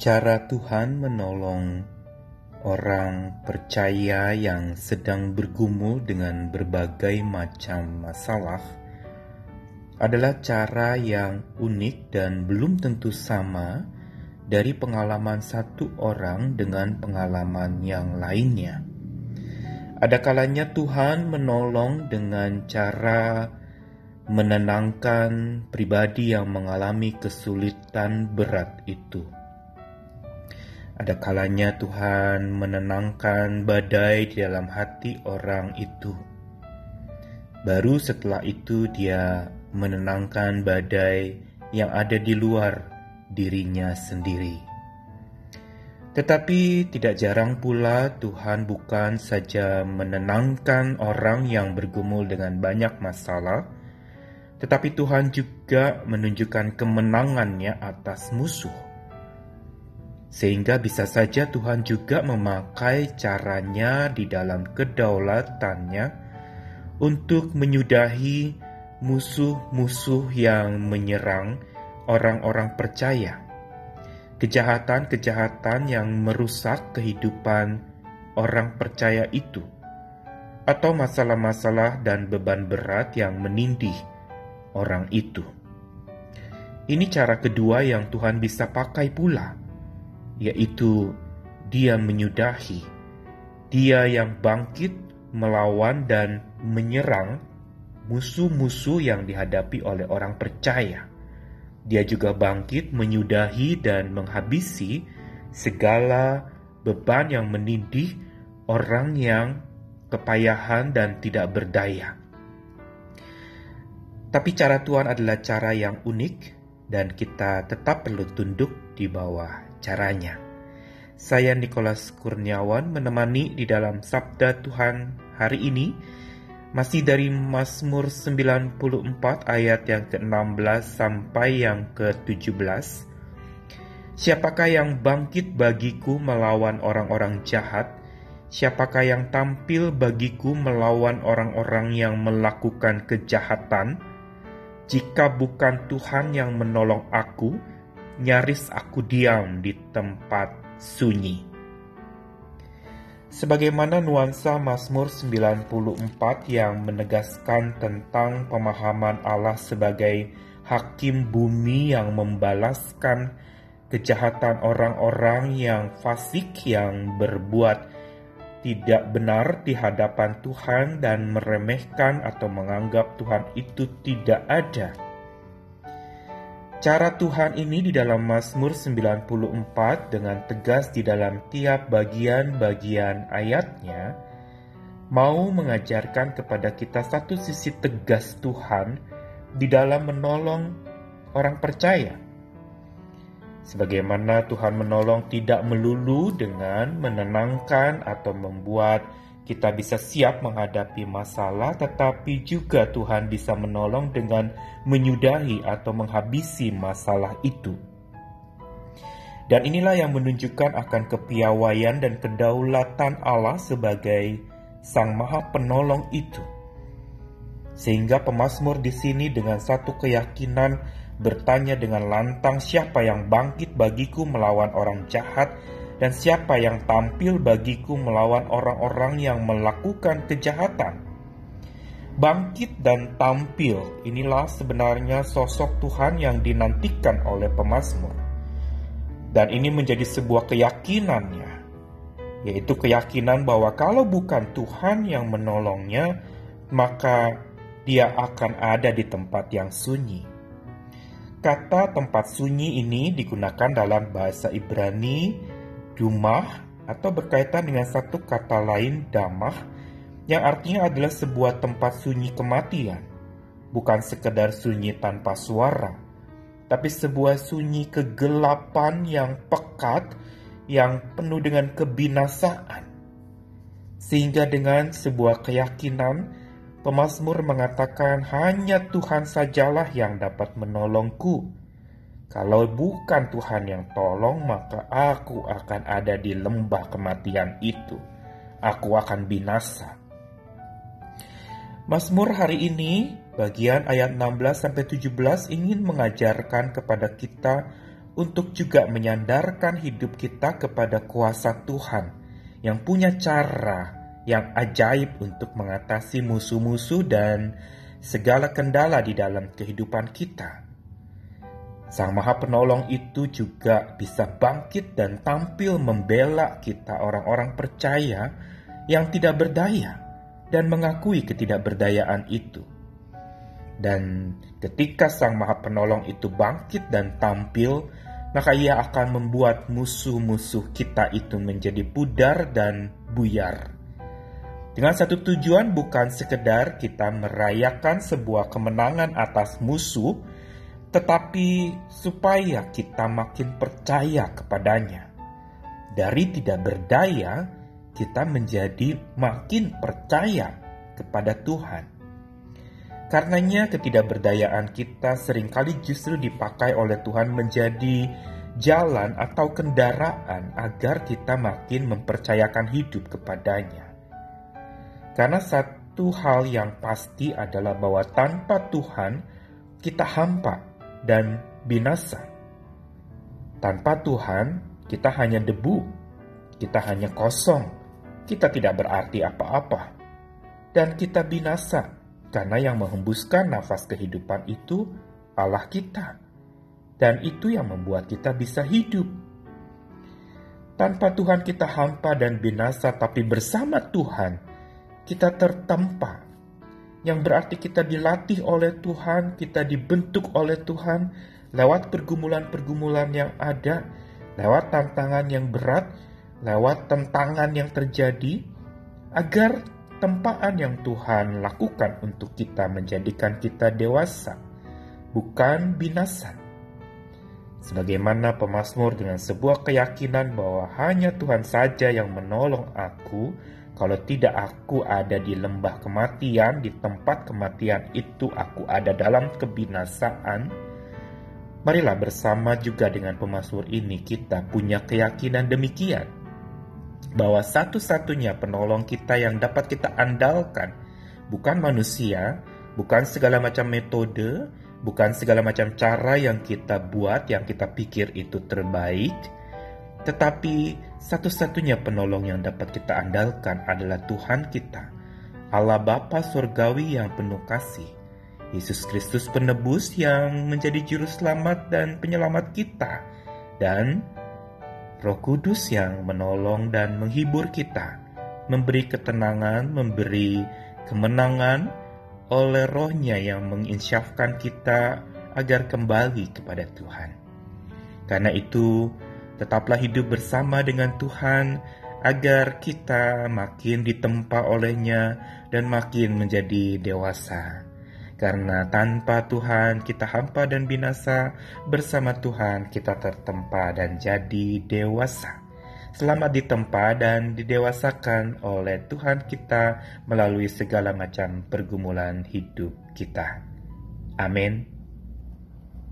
Cara Tuhan menolong orang percaya yang sedang bergumul dengan berbagai macam masalah adalah cara yang unik dan belum tentu sama dari pengalaman satu orang dengan pengalaman yang lainnya. Ada kalanya Tuhan menolong dengan cara menenangkan pribadi yang mengalami kesulitan berat itu ada kalanya Tuhan menenangkan badai di dalam hati orang itu. Baru setelah itu dia menenangkan badai yang ada di luar dirinya sendiri. Tetapi tidak jarang pula Tuhan bukan saja menenangkan orang yang bergumul dengan banyak masalah, tetapi Tuhan juga menunjukkan kemenangannya atas musuh sehingga bisa saja Tuhan juga memakai caranya di dalam kedaulatannya untuk menyudahi musuh-musuh yang menyerang orang-orang percaya. Kejahatan-kejahatan yang merusak kehidupan orang percaya itu, atau masalah-masalah dan beban berat yang menindih orang itu. Ini cara kedua yang Tuhan bisa pakai pula yaitu Dia menyudahi, Dia yang bangkit melawan dan menyerang musuh-musuh yang dihadapi oleh orang percaya. Dia juga bangkit menyudahi dan menghabisi segala beban yang menindih orang yang kepayahan dan tidak berdaya. Tapi cara Tuhan adalah cara yang unik dan kita tetap perlu tunduk di bawah caranya. Saya Nikolas Kurniawan menemani di dalam Sabda Tuhan hari ini masih dari Mazmur 94 ayat yang ke-16 sampai yang ke-17. Siapakah yang bangkit bagiku melawan orang-orang jahat? Siapakah yang tampil bagiku melawan orang-orang yang melakukan kejahatan? Jika bukan Tuhan yang menolong aku, nyaris aku diam di tempat sunyi. Sebagaimana nuansa Mazmur 94 yang menegaskan tentang pemahaman Allah sebagai hakim bumi yang membalaskan kejahatan orang-orang yang fasik yang berbuat tidak benar di hadapan Tuhan dan meremehkan atau menganggap Tuhan itu tidak ada Cara Tuhan ini di dalam Mazmur 94 dengan tegas di dalam tiap bagian-bagian ayatnya mau mengajarkan kepada kita satu sisi tegas Tuhan di dalam menolong orang percaya. Sebagaimana Tuhan menolong tidak melulu dengan menenangkan atau membuat kita bisa siap menghadapi masalah, tetapi juga Tuhan bisa menolong dengan menyudahi atau menghabisi masalah itu. Dan inilah yang menunjukkan akan kepiawaian dan kedaulatan Allah sebagai Sang Maha Penolong itu. Sehingga pemazmur di sini dengan satu keyakinan bertanya dengan lantang siapa yang bangkit bagiku melawan orang jahat dan siapa yang tampil bagiku melawan orang-orang yang melakukan kejahatan. Bangkit dan tampil, inilah sebenarnya sosok Tuhan yang dinantikan oleh pemazmur. Dan ini menjadi sebuah keyakinannya, yaitu keyakinan bahwa kalau bukan Tuhan yang menolongnya, maka dia akan ada di tempat yang sunyi. Kata tempat sunyi ini digunakan dalam bahasa Ibrani Dumah atau berkaitan dengan satu kata lain damah yang artinya adalah sebuah tempat sunyi kematian, bukan sekedar sunyi tanpa suara, tapi sebuah sunyi kegelapan yang pekat yang penuh dengan kebinasaan. Sehingga dengan sebuah keyakinan, pemazmur mengatakan hanya Tuhan sajalah yang dapat menolongku kalau bukan Tuhan yang tolong, maka aku akan ada di lembah kematian itu. Aku akan binasa. Mazmur hari ini, bagian ayat 16 sampai 17 ingin mengajarkan kepada kita untuk juga menyandarkan hidup kita kepada kuasa Tuhan yang punya cara yang ajaib untuk mengatasi musuh-musuh dan segala kendala di dalam kehidupan kita. Sang Maha Penolong itu juga bisa bangkit dan tampil membela kita orang-orang percaya yang tidak berdaya dan mengakui ketidakberdayaan itu. Dan ketika Sang Maha Penolong itu bangkit dan tampil, maka ia akan membuat musuh-musuh kita itu menjadi pudar dan buyar. Dengan satu tujuan bukan sekedar kita merayakan sebuah kemenangan atas musuh, tetapi supaya kita makin percaya kepadanya. Dari tidak berdaya, kita menjadi makin percaya kepada Tuhan. Karenanya ketidakberdayaan kita sering kali justru dipakai oleh Tuhan menjadi jalan atau kendaraan agar kita makin mempercayakan hidup kepadanya. Karena satu hal yang pasti adalah bahwa tanpa Tuhan kita hampa dan binasa. Tanpa Tuhan, kita hanya debu, kita hanya kosong, kita tidak berarti apa-apa, dan kita binasa karena yang menghembuskan nafas kehidupan itu Allah kita, dan itu yang membuat kita bisa hidup. Tanpa Tuhan, kita hampa dan binasa, tapi bersama Tuhan, kita tertempa yang berarti kita dilatih oleh Tuhan, kita dibentuk oleh Tuhan lewat pergumulan-pergumulan yang ada, lewat tantangan yang berat, lewat tentangan yang terjadi, agar tempaan yang Tuhan lakukan untuk kita menjadikan kita dewasa, bukan binasa. Sebagaimana pemazmur dengan sebuah keyakinan bahwa hanya Tuhan saja yang menolong aku, kalau tidak aku ada di lembah kematian, di tempat kematian itu aku ada dalam kebinasaan. Marilah bersama juga dengan pemazmur ini kita punya keyakinan demikian. Bahwa satu-satunya penolong kita yang dapat kita andalkan bukan manusia, bukan segala macam metode, bukan segala macam cara yang kita buat, yang kita pikir itu terbaik, tetapi satu-satunya penolong yang dapat kita andalkan adalah Tuhan kita, Allah Bapa Surgawi yang penuh kasih, Yesus Kristus penebus yang menjadi juru selamat dan penyelamat kita, dan Roh Kudus yang menolong dan menghibur kita, memberi ketenangan, memberi kemenangan oleh rohnya yang menginsyafkan kita agar kembali kepada Tuhan. Karena itu, Tetaplah hidup bersama dengan Tuhan agar kita makin ditempa olehnya dan makin menjadi dewasa. Karena tanpa Tuhan kita hampa dan binasa, bersama Tuhan kita tertempa dan jadi dewasa. Selamat ditempa dan didewasakan oleh Tuhan kita melalui segala macam pergumulan hidup kita. Amin.